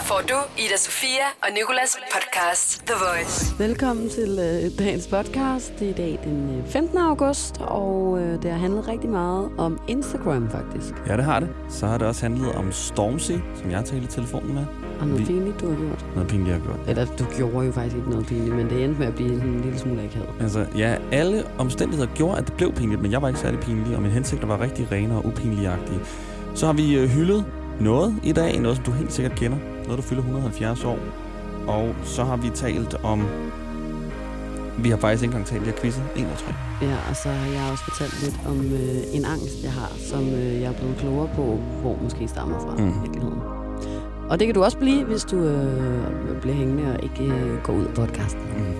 Her får du Ida Sofia og Nikolas podcast The Voice. Velkommen til øh, dagens podcast. Det er i dag den øh, 15. august, og øh, det har handlet rigtig meget om Instagram faktisk. Ja, det har det. Så har det også handlet om Stormzy, som jeg talte i telefonen med. Og noget Vi- pinligt, du har gjort. Noget pinligt, jeg har gjort. Eller du gjorde jo faktisk ikke noget pinligt, men det endte med at blive sådan en lille smule akavet. Altså, ja, alle omstændigheder gjorde, at det blev pinligt, men jeg var ikke særlig pinlig, og mine hensigter var rigtig rene og upinlige-agtige. Så har vi øh, hyldet noget i dag, noget som du helt sikkert kender. Noget, du fylder 170 år. Og så har vi talt om... Vi har faktisk ikke engang talt, har quizet en eller tre. Ja, og så har jeg også fortalt lidt om øh, en angst, jeg har, som øh, jeg er blevet klogere på, hvor måske stammer fra Mm. virkeligheden. Og det kan du også blive, hvis du øh, bliver hængende og ikke øh, går ud af podcasten. Mm.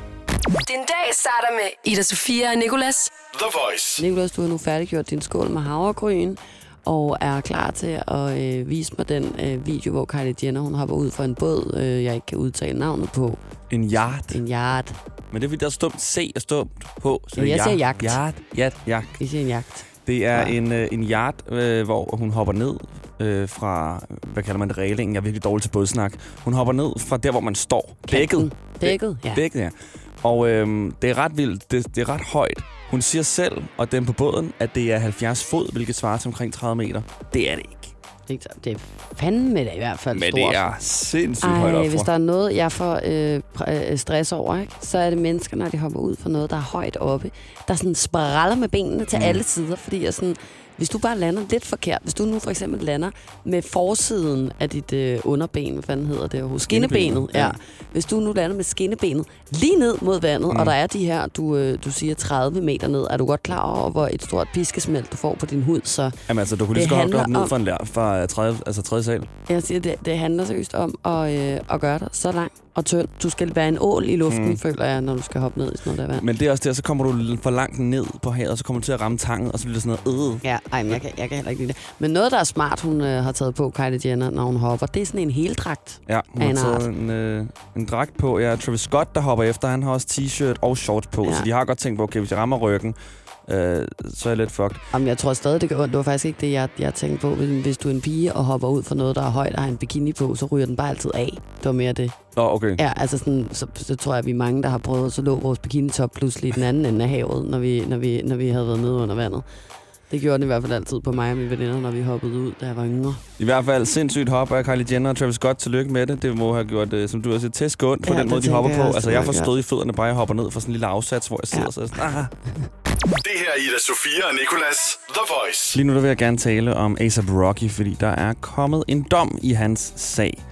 Din dag starter med Ida Sofia og Nikolas. The Voice. Nicolas, du har nu færdiggjort din skål med havregryn, og er klar til at øh, vise mig den øh, video, hvor Kylie Jenner hun hopper ud fra en båd, øh, jeg ikke kan udtale navnet på. En yacht. En yacht. Men det er fordi, der er stumt C og stumt på. Så Ja, jeg siger jagt. Yacht, yacht, yacht. Vi siger en jagt. Det er Ja. en, øh, en yacht, øh, hvor hun hopper ned øh, fra, hvad kalder man det, reglingen. Jeg er virkelig dårlig til bådsnak. Hun hopper ned fra der, hvor man står. Dækket. Dækket, ja. Dækket, ja. Og øh, det er ret vildt. Det, det er ret højt. Hun siger selv, og dem på båden, at det er 70 fod, hvilket svarer til omkring 30 meter. Det er det ikke. Det, er- det er fandme da i hvert fald Men stort. det er sindssygt højt Ej, op hvis der er noget, jeg får øh, øh, stress over, ikke? så er det mennesker, når de hopper ud for noget, der er højt oppe, der sådan spræller med benene til mm. alle sider, fordi jeg sådan, hvis du bare lander lidt forkert, hvis du nu for eksempel lander med forsiden af dit øh, underben, hvad fanden hedder det overhovedet? Skinnebenet, ja. ja. Hvis du nu lander med skinnebenet lige ned mod vandet, Mm. og der er de her, du, øh, du siger 30 meter ned, er du godt klar over, hvor et stort piskesmæld du får på din hud, så Jamen altså, du kunne lige Det så godt hoppe ned fra, en lær, fra tredje, altså tredje sal. Jeg siger, det, det handler seriøst om at, øh, at gøre dig så lang og tynd. Du skal være en ål i luften, Mm. mm. føler jeg, når du skal hoppe ned i sådan noget der vand. Men det er også der, så kommer du for langt ned på havet, og så kommer du til at ramme tangen, og så bliver det sådan noget, øh. Ja, ej, men jeg kan, jeg kan heller ikke lide det. Men noget, der er smart, hun øh, har taget på, Kylie Jenner, når hun hopper, det er sådan en heldragt. Ja, hun Af har en taget en, øh, en dragt på. Ja, Travis Scott, der hopper efter, han har også t-shirt og shorts på. Ja. Ja. Så de har godt tænkt på, okay, hvis jeg rammer ryggen, øh, så er jeg lidt fucked. Jamen, jeg tror stadig, det gør ondt. Det var faktisk ikke det, jeg, jeg tænkte på. Hvis, hvis du er en pige og hopper ud for noget, der er højt og har en bikini på, så ryger den bare altid af. Det var mere det. Nå, okay. Ja, altså sådan, så, så tror jeg, at vi er mange, der har prøvet, så lå vores bikinitop pludselig i den anden ende af havet, når vi, når vi, når vi havde været nede under vandet. Det gjorde den i hvert fald altid på mig og mine veninder, når vi hoppede ud, da jeg var yngre. I hvert fald sindssygt hop af Kylie Jenner og Travis Scott. Tillykke med det. Det må have gjort, øh, som du har sagt, tæsk ondt på Ja, den måde, det de hopper på. jeg også, Altså, jeg får stød i fødderne, bare jeg hopper ned fra sådan en lille afsats, hvor jeg sidder Ja. så sådan, ah. Det her er Ida Sofia og Nikolas The Voice. Lige nu der vil jeg gerne tale om A$AP Rocky, fordi der er kommet en dom i hans sag.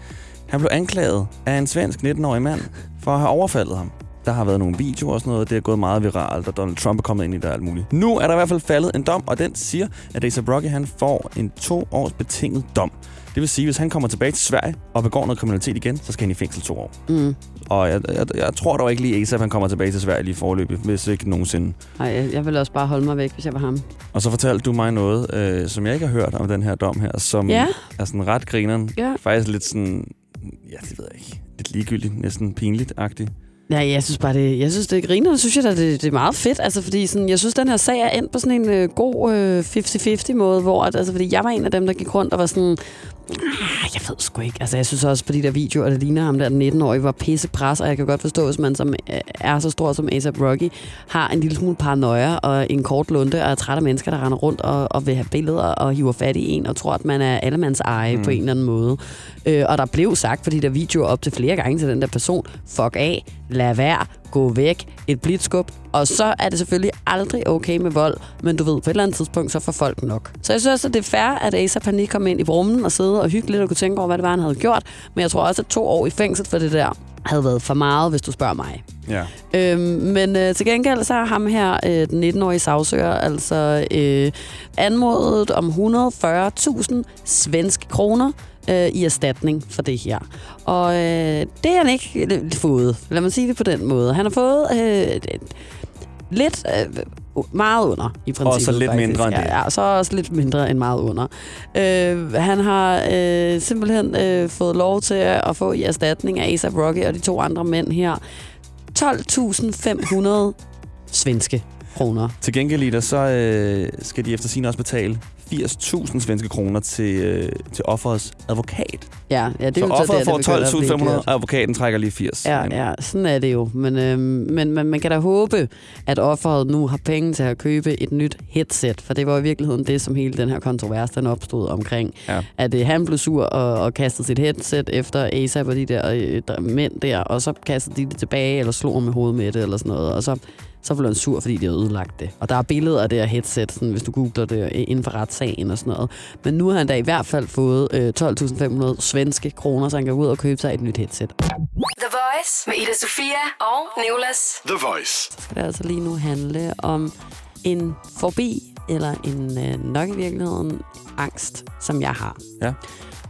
Han blev anklaget af en svensk 19-årig mand for at have overfaldet ham. Der har været nogle videoer og sådan noget, det er gået meget viralt, og Donald Trump er kommet ind i det og alt muligt. Nu er der i hvert fald faldet en dom, og den siger, at A$AP Rocky han får en to års betinget dom. Det vil sige, hvis han kommer tilbage til Sverige og begår noget kriminalitet igen, så skal han i fængsel to år. Mm. Og jeg, jeg, jeg tror dog ikke lige, at han kommer tilbage til Sverige lige forløbig, hvis ikke nogensinde. Ej, jeg, jeg ville også bare holde mig væk, hvis jeg var ham. Og så fortalte du mig noget, øh, som jeg ikke har hørt om den her dom her, som Ja. er sådan ret grineren. Ja. Faktisk lidt sådan, ja, det ved jeg ikke, lidt ligegyldigt, næsten pinligt-agtigt. Ja, jeg synes bare, det, jeg synes, det griner. Det synes jeg da, det, det er meget fedt. Altså, fordi sådan, jeg synes, den her sag er endt på sådan en øh, god øh, 50-50 måde, hvor at, altså, fordi jeg var en af dem, der gik rundt og var sådan, ah, jeg ved sgu ikke. Altså, jeg synes også på de der videoer, det ligner ham der, den 19-årige, var pisse pres, og jeg kan godt forstå, hvis man som øh, er så stor som A$AP Rocky, har en lille smule paranoia og en kort lunde, og er træt af mennesker, der render rundt og, og vil have billeder og hiver fat i en, og tror, at man er allemands eje mm. på en eller anden måde. Øh, og der blev sagt de der videoer op til flere gange til den der person, fuck af, lad være, gå væk, et blitzskub. Og så er det selvfølgelig aldrig okay med vold, men du ved, på et eller andet tidspunkt, så får folk nok. Så jeg synes også, at det er fair, at Asa Panik kom ind i rummen og sidde og hygge lidt og kunne tænke over, hvad det var, han havde gjort. Men jeg tror også, at to år i fængsel for det der havde været for meget, hvis du spørger mig. Ja. Øhm, men øh, til gengæld så har ham her, øh, den 19-årige sagsøger, altså øh, anmodet om 140.000 svenske kroner øh, i erstatning for det her. Og øh, det har han ikke fået. Lad mig sige det på den måde. Han har fået øh, lidt øh, meget under, i princippet. Og så lidt faktisk. mindre end det. Ja, ja, så også lidt mindre end meget under. Øh, han har øh, simpelthen øh, fået lov til at få i erstatning af A$AP Rocky og de to andre mænd her 12.500 svenske kroner. Til gengæld, Ida, så øh, skal de efter sin også betale 80.000 svenske kroner til, øh, til offerets advokat. Ja, ja, det er så jo offeret der, det får 12.500, dyrt. og advokaten trækker lige 80. Ja, ja, sådan er det jo. Men, øhm, men, men man kan da håbe, at offeret nu har penge til at købe et nyt headset, for det var i virkeligheden det, som hele den her kontrovers den opstod omkring. Ja. At øh, han blev sur og, og kastede sit headset efter ASAP og de der øh, mænd der, og så kastede de det tilbage, eller slog ham med hovedet med det, eller sådan noget. Og så, så blev han sur, fordi de havde ødelagt det. Og der er billeder af det her headset, sådan, hvis du googler det inden for retssagen og sådan noget. Men nu har han da i hvert fald fået øh, 12.500 svenske kroner, så han kan ud og købe sig et nyt headset. The Voice med Ida Sofia og Nicolas. The Voice. skal det altså lige nu handle om en forbi, eller en øh, nok i virkeligheden angst, som jeg har. Ja.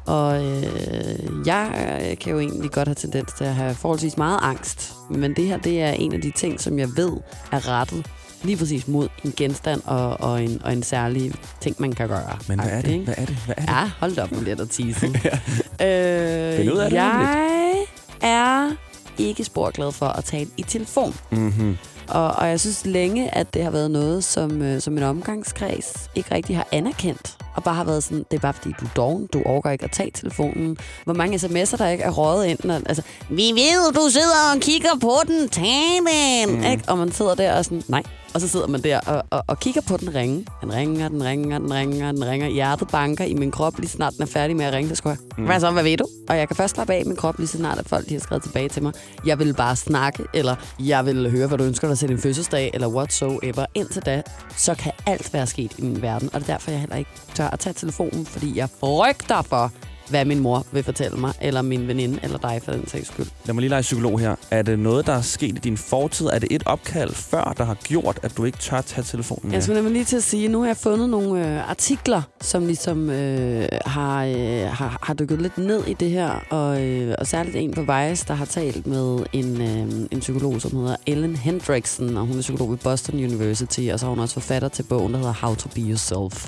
Og øh, jeg øh, kan jo egentlig godt have tendens til at have forholdsvis meget angst. Men det her, det er en af de ting, som jeg ved er rettet lige præcis mod en genstand og, og, en, og en særlig ting, man kan gøre. Men hvad er det? Hvad er det? Hvad er det? Ja, hold da op, nu bliver der teaset. ja. Find ud af øh, det jeg er ikke spor glad for at tale i telefon. Mm-hmm. Og, og jeg synes længe, at det har været noget, som, øh, som en omgangskreds ikke rigtig har anerkendt. Og bare har været sådan, det er bare fordi, du er doven, du overgår ikke at tage telefonen. Hvor mange sms'er, der ikke er røget ind. Når, altså, vi ved, du sidder og kigger på den, tag den. Mm. Ikke? Og man sidder der og sådan, nej. Og så sidder man der og, og, og kigger på den ringe. Den ringer, den ringer, den ringer, den ringer. Hjertet banker i min krop, lige snart den er færdig med at ringe. Så skal jeg, mm. hvad så, hvad ved du? Og jeg kan først slappe af min krop, lige så snart at folk de har skrevet tilbage til mig. Jeg vil bare snakke, eller jeg vil høre, hvad du ønsker dig til din fødselsdag, eller whatsoever. Indtil da, så kan alt være sket i min verden. Og det er derfor, jeg heller ikke tør at tage telefonen, fordi jeg frygter for, hvad min mor vil fortælle mig, eller min veninde, eller dig for den sags skyld. Lad mig lige lege psykolog her. Er det noget, der er sket i din fortid? Er det et opkald før, der har gjort, at du ikke tør tage telefonen med? Jeg skulle nemlig lige til at sige, nu har jeg fundet nogle øh, artikler, som ligesom øh, har, øh, har, har dykket lidt ned i det her, og, øh, og særligt en på Vice, der har talt med en, øh, en psykolog, som hedder Ellen Hendrickson, og hun er psykolog ved Boston University, og så er hun også forfatter til bogen, der hedder How to Be Yourself.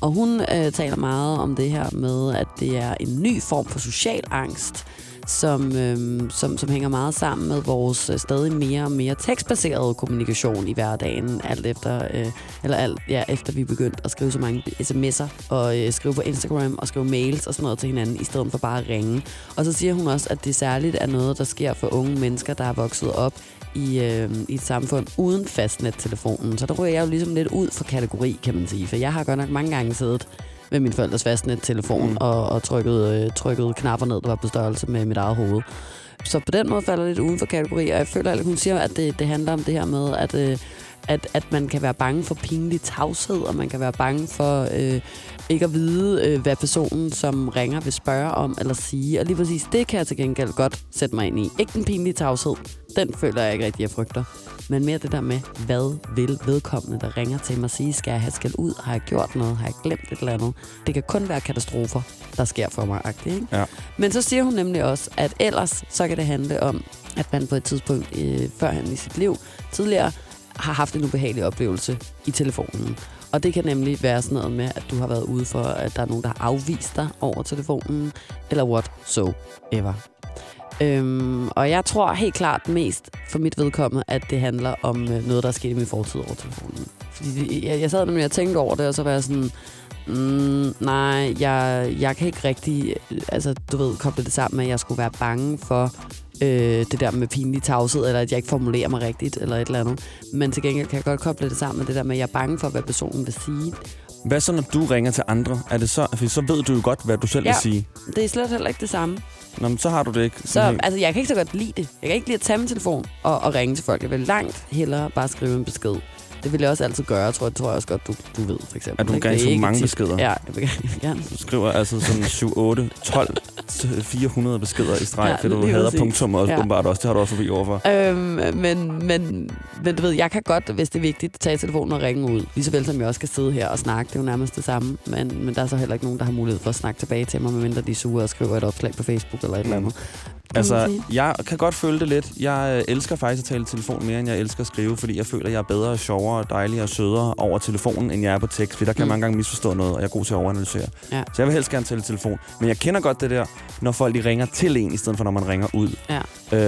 Og hun øh, taler meget om det her med, at det er en ny form for social angst, som, øh, som, som hænger meget sammen med vores øh, stadig mere og mere tekstbaserede kommunikation i hverdagen, alt efter, øh, eller alt, ja, efter vi er begyndt at skrive så mange sms'er, og øh, skrive på Instagram og skrive mails og sådan noget til hinanden, i stedet for bare at ringe. Og så siger hun også, at det særligt er noget, der sker for unge mennesker, der er vokset op i, øh, i et samfund uden fastnettelefonen. Så der ryger jeg jo ligesom lidt ud for kategori, kan man sige. For jeg har godt nok mange gange siddet med min forældres fastnet-telefon mm. og, og trykket, øh, trykket knapper ned, der var på størrelse med mit eget hoved. Så på den måde falder det lidt uden for kategori, og jeg føler, at hun siger, at det, det handler om det her med, at, øh, at, at man kan være bange for pinlig tavshed, og man kan være bange for øh, ikke at vide, øh, hvad personen, som ringer, vil spørge om eller sige. Og lige præcis det kan jeg til gengæld godt sætte mig ind i. Ikke den pinlige tavshed. Den føler jeg ikke rigtig, jeg frygter. Men mere det der med, hvad vil vedkommende, der ringer til mig sige? Skal jeg have skæld ud? Har jeg gjort noget? Har jeg glemt et eller andet? Det kan kun være katastrofer, der sker for mig. Ikke? Ja. Men så siger hun nemlig også, at ellers så kan det handle om, at man på et tidspunkt øh, førhen i sit liv tidligere har haft en ubehagelig oplevelse i telefonen. Og det kan nemlig være sådan noget med, at du har været ude for, at der er nogen, der har afvist dig over telefonen, eller what so ever. Øhm, og jeg tror helt klart mest for mit vedkommende, at det handler om øh, noget, der er sket i min fortid over telefonen. Fordi jeg, jeg sad nemlig og tænkte over det, og så var jeg sådan, mm, nej, jeg, jeg kan ikke rigtig, øh, altså du ved, koble det sammen med, at jeg skulle være bange for øh, det der med pinlig tavshed, eller at jeg ikke formulerer mig rigtigt, eller et eller andet. Men til gengæld kan jeg godt koble det sammen med det der med, at jeg er bange for, hvad personen vil sige. Hvad så, når du ringer til andre? Er det så, for så ved du jo godt, hvad du selv Ja. vil sige. Det er slet heller ikke det samme. Nå, men så har du det ikke. Så helt- altså, jeg kan ikke så godt lide det. Jeg kan ikke lide at tage min telefon og, og ringe til folk. Jeg vil langt hellere bare skrive en besked. Det vil jeg også altid gøre, tror jeg, tror jeg også godt, du, du ved, for eksempel. At du gerne Det er ikke mange tit- beskeder. Ja. Jeg vil gerne. Du skriver altså sådan 7, 8, 12, 400 beskeder i streg, Ja, fordi du hader præcis. punktum også, Ja. åbenbart også. Det har du også forbi overfor. Øhm, men, men, men du ved, jeg kan godt, hvis det er vigtigt, tage telefonen og ringe ud. Lige så vel som jeg også skal sidde her og snakke. Det er jo nærmest det samme. Men, men der er så heller ikke nogen, der har mulighed for at snakke tilbage til mig, medmindre de er sure og skriver et opslag på Facebook eller et eller andet. Altså, jeg kan godt føle det lidt. Jeg øh, elsker faktisk at tale i telefon mere, end jeg elsker at skrive, fordi jeg føler, at jeg er bedre, sjovere, dejligere og sødere over telefonen, end jeg er på tekst. Fordi der kan Mm. mange gange misforstå noget, og jeg er god til at overanalysere. Ja. Så jeg vil helst gerne tale i telefon. Men jeg kender godt det der, når folk de ringer til en, i stedet for når man ringer ud. Ja.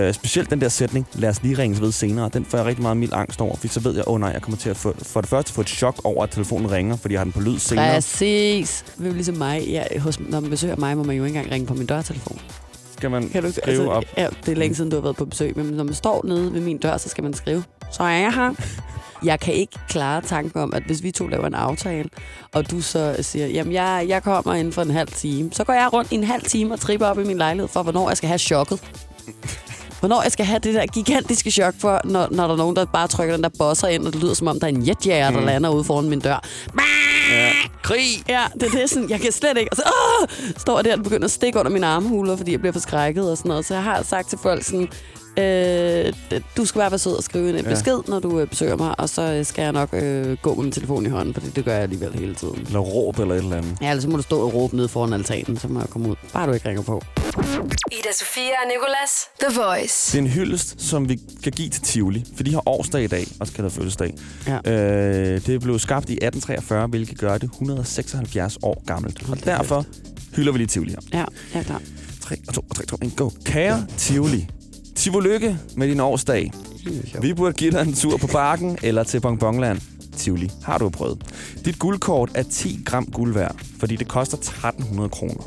Øh, specielt den der sætning, lad os lige ringes ved senere, den får jeg rigtig meget mild angst over, fordi så ved jeg, åh oh, nej, jeg kommer til at få, for det første få et chok over, at telefonen ringer, fordi jeg har den på lyd senere. Præcis. Det er ligesom mig. Ja, hos, når man besøger mig, må man jo ikke engang ringe på min dørtelefon. Skal man Kan du skrive op? Ja, det er længe siden, du har været på besøg, men når man står nede ved min dør, så skal man skrive, så er jeg her. Jeg kan ikke klare tanken om, at hvis vi to laver en aftale, og du så siger, jamen jeg, jeg kommer inden for en halv time, så går jeg rundt i en halv time og tripper op i min lejlighed for, hvornår jeg skal have chokket. Hvornår jeg skal have det der gigantiske chok for, når, når der er nogen, der bare trykker den der bosser ind, og det lyder som om, der er en jetjager, der Mm. lander ude foran min dør. Ja. Krig! Ja, det er det sådan, jeg kan slet ikke. Og så åh, står jeg der og begynder at stikke under mine armhuler, fordi jeg bliver forskrækket og sådan noget. Så jeg har sagt til folk sådan, øh, du skal bare være sød og skrive en Ja. besked, når du øh, besøger mig, og så øh, skal jeg nok øh, gå med min telefon i hånden, fordi det gør jeg alligevel hele tiden. Eller råb eller et eller andet. Ja, ellers så må du stå og råbe nede foran altanen, så må jeg komme ud. Bare du ikke ringer på. Ida Sofia og Nicolas. The Voice. Det er en hyldest, som vi kan give til Tivoli, for de har årsdag i dag, og skal der fødselsdag. Ja. Øh, det blev skabt i 1843, hvilket gør det 176 år gammelt. Og Hold derfor hylder vi lige Tivoli her. Ja, er klar. 3 og 2 og 3, 2, 1, go. Kære Tivoli, Tivolykke med din årsdag. Vi burde give dig en tur på parken eller til Bonbonland. Tivoli, har du prøvet. Dit guldkort er 10 gram guld værd, fordi det koster 1300 kroner.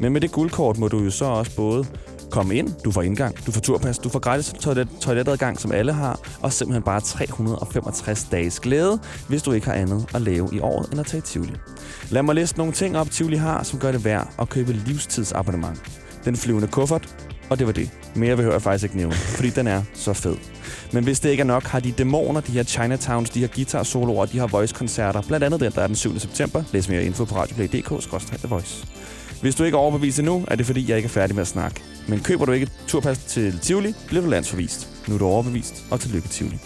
Men med det guldkort må du jo så også både komme ind, du får indgang, du får turpas, du får gratis toilet, toiletadgang, som alle har, og simpelthen bare 365 dages glæde, hvis du ikke har andet at lave i året end at tage Tivoli. Lad mig liste nogle ting op, Tivoli har, som gør det værd at købe livstidsabonnement. Den flyvende kuffert, og det var det. Mere vil jeg faktisk ikke nævne, fordi den er så fed. Men hvis det ikke er nok, har de dæmoner, de her Chinatowns, de her guitar-soloer, de har voice-koncerter. Blandt andet den, der er den 7. september. Læs mere info på radioplay.dk, The Voice. Hvis du ikke er overbevist endnu, er det fordi, jeg ikke er færdig med at snakke. Men køber du ikke et turpas til Tivoli, bliver du landsforvist. Nu er du overbevist, og tillykke Tivoli.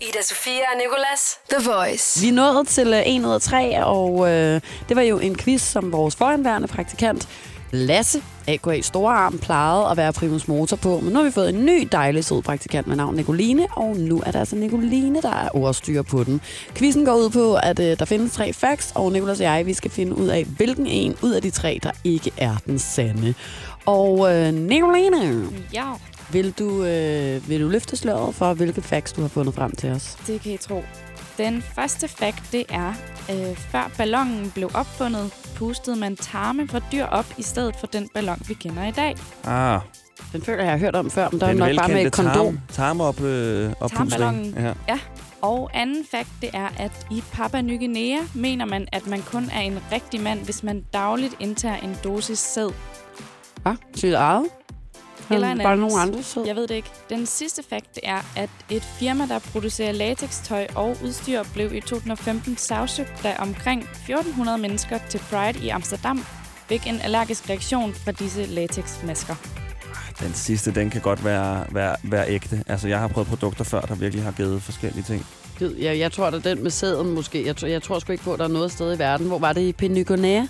Ida Sofia og Nicolas. The Voice. Vi nået til øh, 1 ud af 3, og øh, det var jo en quiz, som vores foranværende praktikant Lasse, A.K.A. Storearm, plejede at være primus motor på. Men nu har vi fået en ny dejlig sød praktikant med navn Nicoline, og nu er der altså Nicoline, der er ordstyr på den. Quizzen går ud på, at øh, der findes tre facts, og Nicolas og jeg, vi skal finde ud af, hvilken en ud af de tre, der ikke er den sande. Og øh, Nicoline, Ja, vil du, øh, vil du løfte sløret for, hvilke facts du har fundet frem til os? det kan I tro. Den første fakt, det er, øh, før ballonen blev opfundet, pustede man tarme fra dyr op i stedet for den ballon, vi kender i dag. Ah, Den føler jeg, har hørt om før, men der er den nok bare med et kondom. tarm, tarm op, øh, Tarmballonen. Ja. Og anden fakt, det er, at i Papua Ny Guinea mener man, at man kun er en rigtig mand, hvis man dagligt indtager en dosis sæd. Hvad? Sit eget? Eller en Bare nogen andre sød. Jeg ved det ikke. Den sidste fakt, er, at et firma, der producerer latextøj og udstyr, blev i 2015 sagsøgt, da omkring 1400 mennesker til Pride i Amsterdam fik en allergisk reaktion fra disse latexmasker. Den sidste, den kan godt være, være, være ægte. Altså, jeg har prøvet produkter før, der virkelig har givet forskellige ting. Gid, Jeg, jeg tror, at den med sæden måske. Jeg, tror- jeg tror sgu ikke på, at der er noget sted i verden. Hvor var det i? Papua Ny Guinea.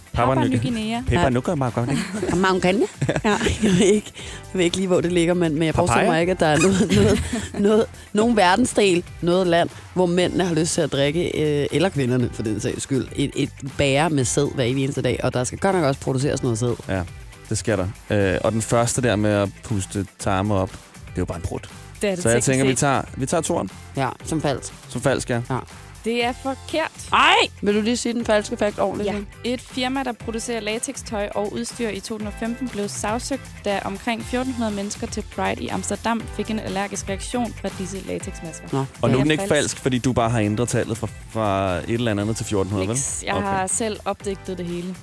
Meget godt, ikke? Mangania? ja, jeg ved, ikke, jeg ved ikke lige, hvor det ligger, men, men jeg forestiller mig ikke, at der er noget, noget, noget, nogen verdensdel, noget land, hvor mændene har lyst til at drikke, øh, eller kvinderne for den sags skyld, et, et bære med sæd hver eneste dag. Og der skal godt nok også produceres noget sæd. Ja, det skal der. Øh, og den første der med at puste tarme op, det er jo bare en brud. Det er det Så jeg tænker, vi tager, vi tager toren Ja, som falsk. som falsk, ja. Det er forkert. Ej! Vil du lige sige den falske fakt ordentligt? Ja. Et firma, der producerer latextøj og udstyr i 2015, blev sagsøgt, da omkring 1400 mennesker til Pride i Amsterdam fik en allergisk reaktion fra disse latexmasker. Nå, Og nu er Ja, den ikke falsk. falsk, fordi du bare har ændret tallet fra, fra et eller andet til 1400, vel? Niks. Jeg Okay. har selv opdigtet det hele.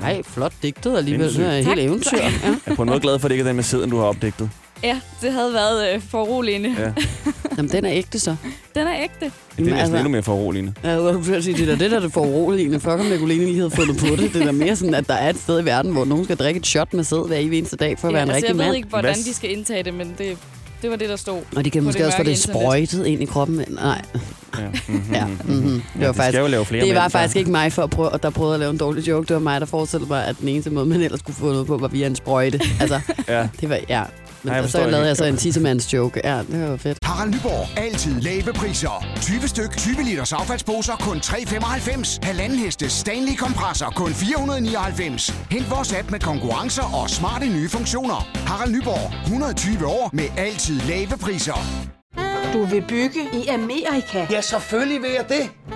Nej, flot digtet alligevel. Det er helt eventyr. Ja. Jeg er på en måde glad for, at det ikke er den med sæden, du har opdigtet. Ja, det havde været øh, foruroligende. Ja. Jamen, den er ægte så. Den er ægte. Det er næsten altså- endnu mere foruroligende. Ja, jeg at sige, det er det, der er det foruroligende. Fuck om Nicoline lige havde fundet på det. Det er da mere sådan, at der er et sted i verden, hvor nogen skal drikke et shot med sæd hver eneste dag for at være en altså, rigtig jeg ved mand. ikke, hvordan Hvad- de skal indtage det, men det, det var det, der stod. Og de kan måske det også få det internet. sprøjtet ind i kroppen. Nej, Ja. Mm-hmm. ja. Mm-hmm. Det var ja, faktisk jo lave flere det var faktisk ikke mig, for at prøve, der prøvede at lave en dårlig joke. Det var mig, der forestillede mig, at den eneste måde, man ellers kunne få noget på, var via en sprøjte. Altså, Ja. det var, ja. Men jeg så forstår lavede jeg så en tissemands joke. Ja, det var fedt. Harald Nyborg. Altid lave priser. 20 styk, 20 liters affaldsposer kun 3,95. Halvanden heste Stanley kompresser kun 499. Hent vores app med konkurrencer og smarte nye funktioner. Harald Nyborg. 120 år med altid lave priser. Du vil bygge i Amerika? Ja, selvfølgelig vil jeg det.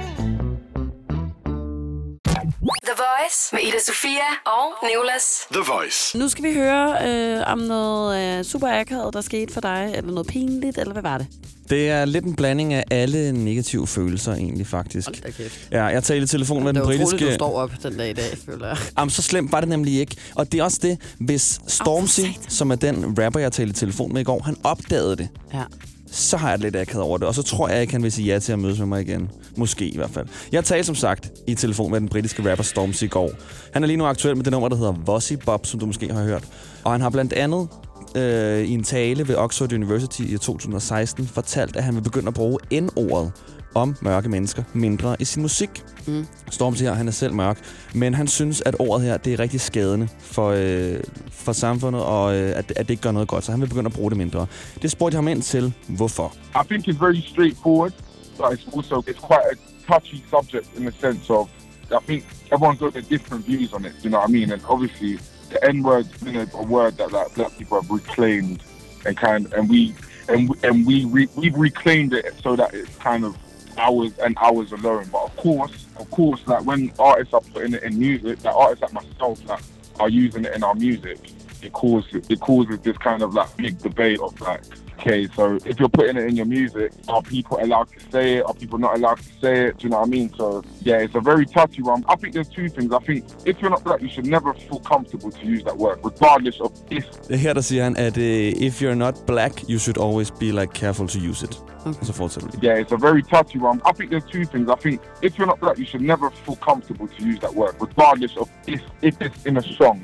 Voice med Ida Sofia og Nicolas. The Voice. Nu skal vi høre øh, om noget øh, super akavet, der skete for dig, eller noget pinligt, eller hvad var det? Det er lidt en blanding af alle negative følelser, egentlig, faktisk. Hold da kæft. Ja, jeg talte i telefon med Det den er britiske... utroligt, du står op den dag i dag, føler jeg. Jamen, så slemt var det nemlig ikke. Og det er også det, hvis Stormzy, som er den rapper, jeg talte i telefon med i går, han opdagede det, Ja så har jeg det lidt akavet over det. Og så tror jeg ikke, han vil sige ja til at mødes med mig igen. Måske i hvert fald. Jeg talte som sagt i telefon med den britiske rapper Stormzy i går. Han er lige nu aktuel med det nummer, der hedder Vossy Bob, som du måske har hørt. Og han har blandt andet øh, i en tale ved Oxford University i 2016 fortalt, at han vil begynde at bruge N-ordet om mørke mennesker mindre i sin musik. Mm. Stormzy her, han er selv mørk, men han synes, at ordet her, det er rigtig skadende for, øh, for samfundet, og øh, at, at det ikke gør noget godt, så han vil begynde at bruge det mindre. Det spurgte jeg ham ind til, hvorfor. I think it's very straightforward, but it's also it's quite a touchy subject in the sense of I think everyone's got their different views on it. You know what I mean? And obviously, the N word's been a, a word that like black people have reclaimed, and kind and we and we, and we re, we've reclaimed it so that it's kind of hours and hours alone. But of course, of course, like when artists are putting it in music, like artists like myself that are using it in our music, it causes it causes this kind of like big debate of like, okay, so if you're putting it in your music, are people allowed to say it? Are people not allowed to say it? Do you know what I mean? So yeah, it's a very touchy one. I think there's two things. I think if you're not black, you should never feel comfortable to use that word, regardless of if Det her, der siger han, at uh, if you're not black, you should always be like careful to use it. Okay. Og så fortsætter vi. Yeah, it's a very touchy one. I think there's two things. I think if you're not black, you should never feel comfortable to use that word, regardless of if, if it's in a song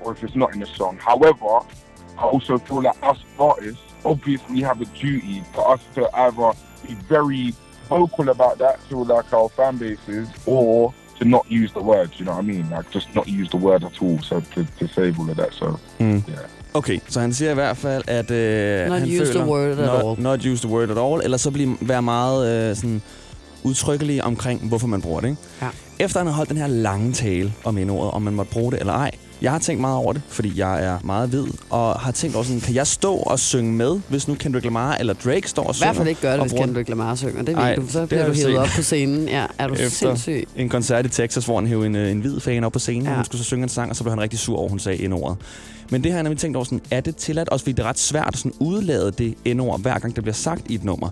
or if it's not in a song. However, I also feel like us artists obviously have a duty for us to either be very vocal about that to like our fan bases or to not use the word. You know what I mean? Like just not use the word at all. So to, to save all of that. So Mm. yeah. Okay, så han siger i hvert fald, at øh, Not han use the føler, word at not, all. Not use the word at all, eller så blive, være meget øh, sådan, udtrykkelig omkring, hvorfor man bruger det. Ikke? Ja. Efter han har holdt den her lange tale om indordet, om man måtte bruge det eller ej, jeg har tænkt meget over det, fordi jeg er meget hvid, og har tænkt over sådan, kan jeg stå og synge med, hvis nu Kendrick Lamar eller Drake står og I synger? hvert fald ikke gøre det, hvis Kendrick Lamar synger. Det ved du. Så bliver du hævet op på scenen. Ja, er du Efter sindssyg? en koncert i Texas, hvor han hævde en, øh, en hvid fan op på scenen, ja. Og hun skulle så synge en sang, og så blev han rigtig sur over, hun sagde indordet. Men det har jeg nemlig tænkt over, sådan, er det tilladt? Også fordi det er ret svært at sådan udlade det indord, hver gang det bliver sagt i et nummer.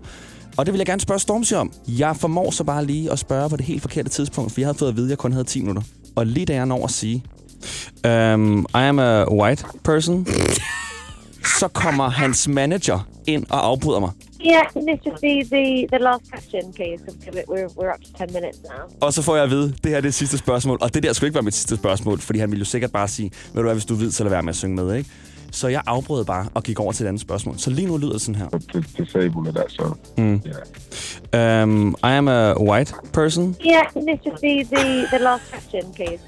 Og det vil jeg gerne spørge Stormzy om. Jeg formår så bare lige at spørge på det helt forkerte tidspunkt, for jeg havde fået at vide, at jeg kun havde 10 minutter. Og lige da jeg når at sige, um, I am a white person, så kommer hans manager ind og afbryder mig. Yeah, can this just be the, the last question, please? We're, we're up to 10 minutes now. Og så får jeg at vide, det her er det sidste spørgsmål. Og det der skulle ikke være mit sidste spørgsmål, fordi han ville jo sikkert bare sige, ved du hvad, hvis du ved, så lad være med at synge med, ikke? Så jeg afbrød bare og gik over til et andet spørgsmål. Så lige nu lyder det sådan her. That. So Mm. Um, I am a white person. Yeah, can this just be the, the last question, please?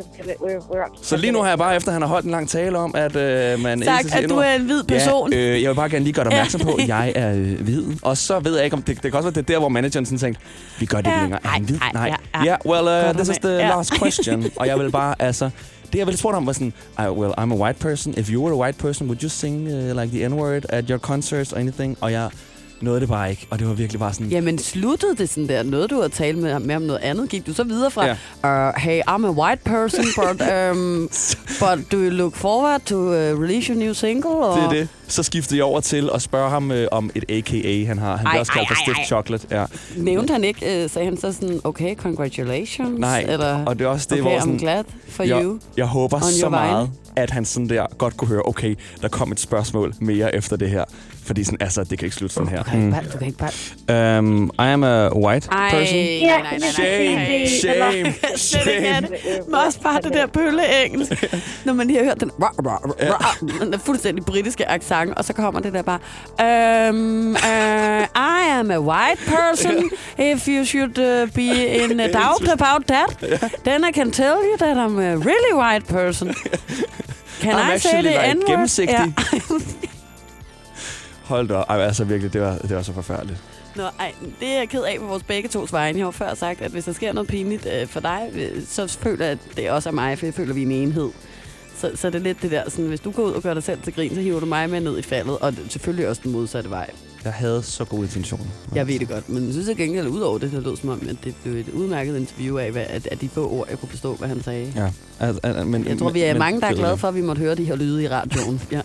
We're, we're up Så 10 lige nu har jeg bare, efter han har holdt en lang tale om, at øh, man Sagt, at du er en hvid person. Ja, øh, jeg vil bare gerne lige gøre dig opmærksom på, at jeg er øh, hvid. Og så ved jeg ikke, om det, det kan også være, det er der, hvor manageren sådan tænkte, vi gør det ikke Ja. længere. Er han hvid? Ej, Nej. ja, Ja, ja. well, uh, this is the last question. og jeg vil bare, altså... Det jeg ville spurgt om var sådan, I, well, I'm a white person. If you were a white person, would you sing uh, like the N-word at your concerts or anything? Og jeg nåede det bare ikke. Og det var virkelig bare sådan... Jamen, sluttede det sådan der? Noget, du har talt med, med om noget andet? Gik du så videre fra, ja. uh, hey, I'm a white person, but, um, but do you look forward to uh, release your new single? Or? Det er det. Så skiftede jeg over til at spørge ham øh, om et AKA, han har. Han Ej, bliver også kaldt for Stiff. Chocolate. Ja. Nævnte han ikke, uh, sagde han så sådan, okay, congratulations? Nej, eller, og det er også det, okay, hvor I'm sådan, glad for jeg, you. Jeg håber så meget, at han sådan der godt kunne høre, okay, der kom et spørgsmål mere efter det her. Fordi sådan, altså, det kan ikke slutte sådan her. Du kan ikke bare, du kan ikke bare... Um, I am a white Ej, person. nej, nej, nej, nej. Shame, shame, shame. Men også bare det der bølle-engelsk. Når man lige har hørt den, rah, rah, rah, den fuldstændig britiske accent, og så kommer det der bare, um, uh, I am a white person. If you should uh, be in a doubt about that, then I can tell you that I'm a really white person. Can I'm I say the like N-word? gennemsigtig. Hold da op. Ej, altså virkelig, det var, det var så forfærdeligt. Nå, ej, det er jeg ked af på vores begge tos vegne. Jeg har før sagt, at hvis der sker noget pinligt øh, for dig, øh, så føler jeg, at det også er mig, for jeg føler, at vi er en enhed. Så, så det er lidt det der, sådan, hvis du går ud og gør dig selv til grin, så hiver du mig med ned i faldet, og det- selvfølgelig også den modsatte vej. Jeg havde så gode intentioner. Jeg ved det godt, men jeg synes at gengæld, ud over det, det lød som om, at det blev et udmærket interview af, hvad, at, at de få ord, jeg kunne forstå, hvad han sagde. Ja. Altså, altså, men, Jeg tror, vi er men- mange, der er glade for, at vi måtte høre de her lyde i radioen. Ja.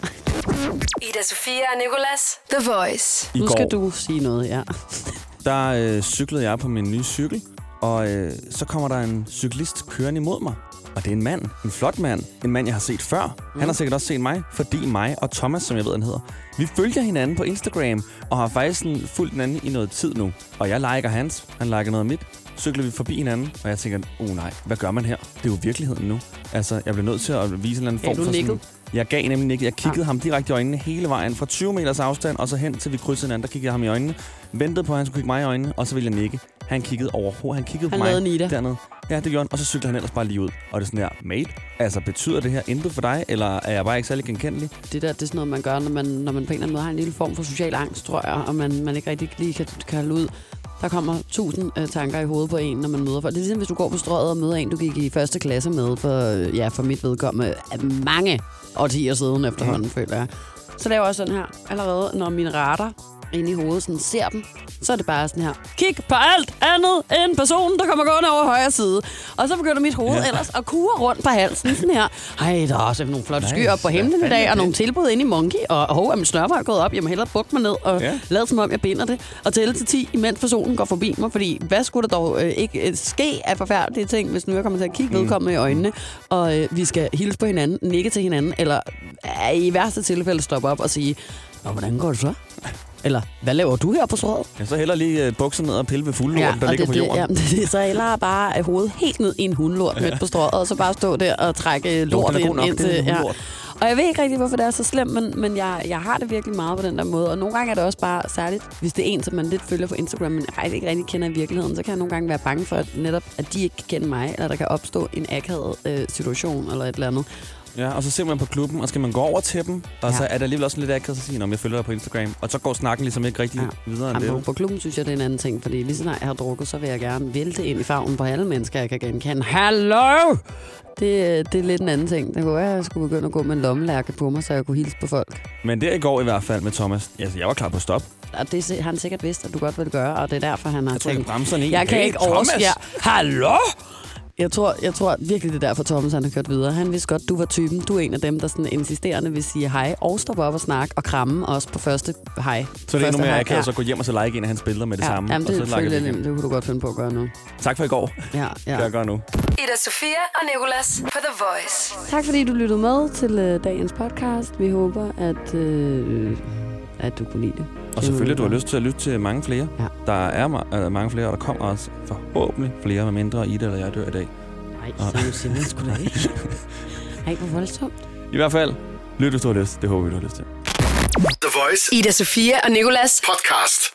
Ida Sofia og Nicolas. The Voice. I Nu skal går. du sige noget, ja. Der øh, cyklede jeg på min nye cykel, og øh, så kommer der en cyklist kørende imod mig. Og det er en mand, en flot mand, en mand, jeg har set før. Mm. Han har sikkert også set mig, fordi mig og Thomas, som jeg ved, han hedder, vi følger hinanden på Instagram, og har faktisk sådan fulgt hinanden i noget tid nu. Og jeg liker hans, han liker noget af mit. Cykler vi forbi hinanden, og jeg tænker, oh nej, hvad gør man her? Det er jo virkeligheden nu. Altså, jeg bliver nødt til at vise en eller anden form du for nikket? sådan... Jeg gav nemlig nikket. Jeg kiggede ja. ham direkte i øjnene hele vejen. Fra 20 meters afstand, og så hen til vi krydsede hinanden. Der kiggede jeg ham i øjnene. Ventede på, at han skulle kigge mig i øjnene, og så ville jeg nikke. Han kiggede overhovedet. Han kiggede Han på mig Nita. dernede. Ja, det gjorde han. Og så cyklede han ellers bare lige ud. Og det er sådan her, mate, altså betyder det her intet for dig, eller er jeg bare ikke særlig genkendelig? det der, det er sådan noget, man gør, når man, når man på en eller anden måde har en lille form for social angst, tror jeg, og man, man ikke rigtig lige kan, kan holde ud. Der kommer tusind øh, tanker i hovedet på en, når man møder folk. Det er ligesom, hvis du går på strøget og møder en, du gik i første klasse med, for, øh, ja, for mit vedkommende, af mange årtier siden efterhånden, mm. føler jeg. Så laver jeg også sådan her, allerede når min radar inde i hovedet sådan ser dem, så er det bare sådan her, kig på alt andet end personen, der kommer gående over højre side. Og så begynder mit hoved Ja. ellers at kure rundt på halsen sådan her. Ej, der er også nogle flotte skyer op på Nice. himlen i dag, og nogle tilbud inde i Monkey, og hov, er min snørper gået op, jeg må hellere bukke mig ned og ja. lade som om, jeg binder det, og tælle til 10, imens personen går forbi mig, fordi hvad skulle der dog øh, ikke øh, ske af forfærdelige ting, hvis nu jeg kommer til at kigge Mm. vedkommende i øjnene, og øh, vi skal hilse på hinanden, nikke til hinanden, eller øh, i værste tilfælde stoppe op og sige, Nå, hvordan går det så? Eller, hvad laver du her på strøget? Jeg så heller lige øh, bukser ned og pille ved fuldlorten, der og ligger det, på jorden. Det, jamen, det, det, så hellere bare øh, hovedet helt ned i en hundlort midt på strøget, og så bare stå der og trække øh, lort ind, nok, indtil... det ja. Og jeg ved ikke rigtig, hvorfor det er så slemt, men, men jeg, jeg har det virkelig meget på den der måde. Og nogle gange er det også bare særligt, hvis det er en, som man lidt følger på Instagram, men jeg ikke rigtig kender i virkeligheden, så kan jeg nogle gange være bange for, at netop, at de ikke kan kende mig, eller der kan opstå en akavet øh, situation eller et eller andet. Ja, og så ser man på klubben, og skal man gå over til dem, og Ja. så er det alligevel også lidt akavet at sige, om jeg følger dig på Instagram. Og så går snakken ligesom ikke rigtig ja. videre end Jamen, på, det. på klubben synes jeg, det er en anden ting, fordi lige snart jeg har drukket, så vil jeg gerne vælte ind i farven på alle mennesker, jeg kan genkende. Hallo! Det, det er lidt en anden ting. Det kunne være, at jeg skulle begynde at gå med en lommelærke på mig, så jeg kunne hilse på folk. Men der i går i hvert fald med Thomas, altså, jeg var klar på stop. Og det har han sikkert vidst, at du godt vil gøre, og det er derfor, han har Jeg jeg tænkt... bremserne i. Jeg kan Hey, ikke overskære... Hallo? Jeg tror, jeg tror virkelig, det er derfor, Thomas han har kørt videre. Han vidste godt, du var typen. Du er en af dem, der sådan insisterende vil sige hej og stoppe op og snakke og kramme os på første hej. Så det er endnu mere hej. akavet, så gå hjem og så like en af hans billeder med det ja. samme. Jamen, og det, så det, det, det, det kunne du godt finde på at gøre nu. Tak for i går. Ja, Det ja. jeg gør nu. Ida Sofia og Nicolas på The Voice. Tak fordi du lyttede med til øh, dagens podcast. Vi håber, at, øh, at du kunne lide det. Og selvfølgelig, du har lyst til at lytte til mange flere. Ja. Der er ma- øh, mange flere, og der kommer også forhåbentlig flere, med mindre Ida eller jeg dør i dag. Nej, så siger man sgu da ikke. Ej, hvor voldsomt. I hvert fald, lyt hvis du har lyst. Det håber vi, du har lyst til. The Voice Ida Sofia og Nicolas. podcast.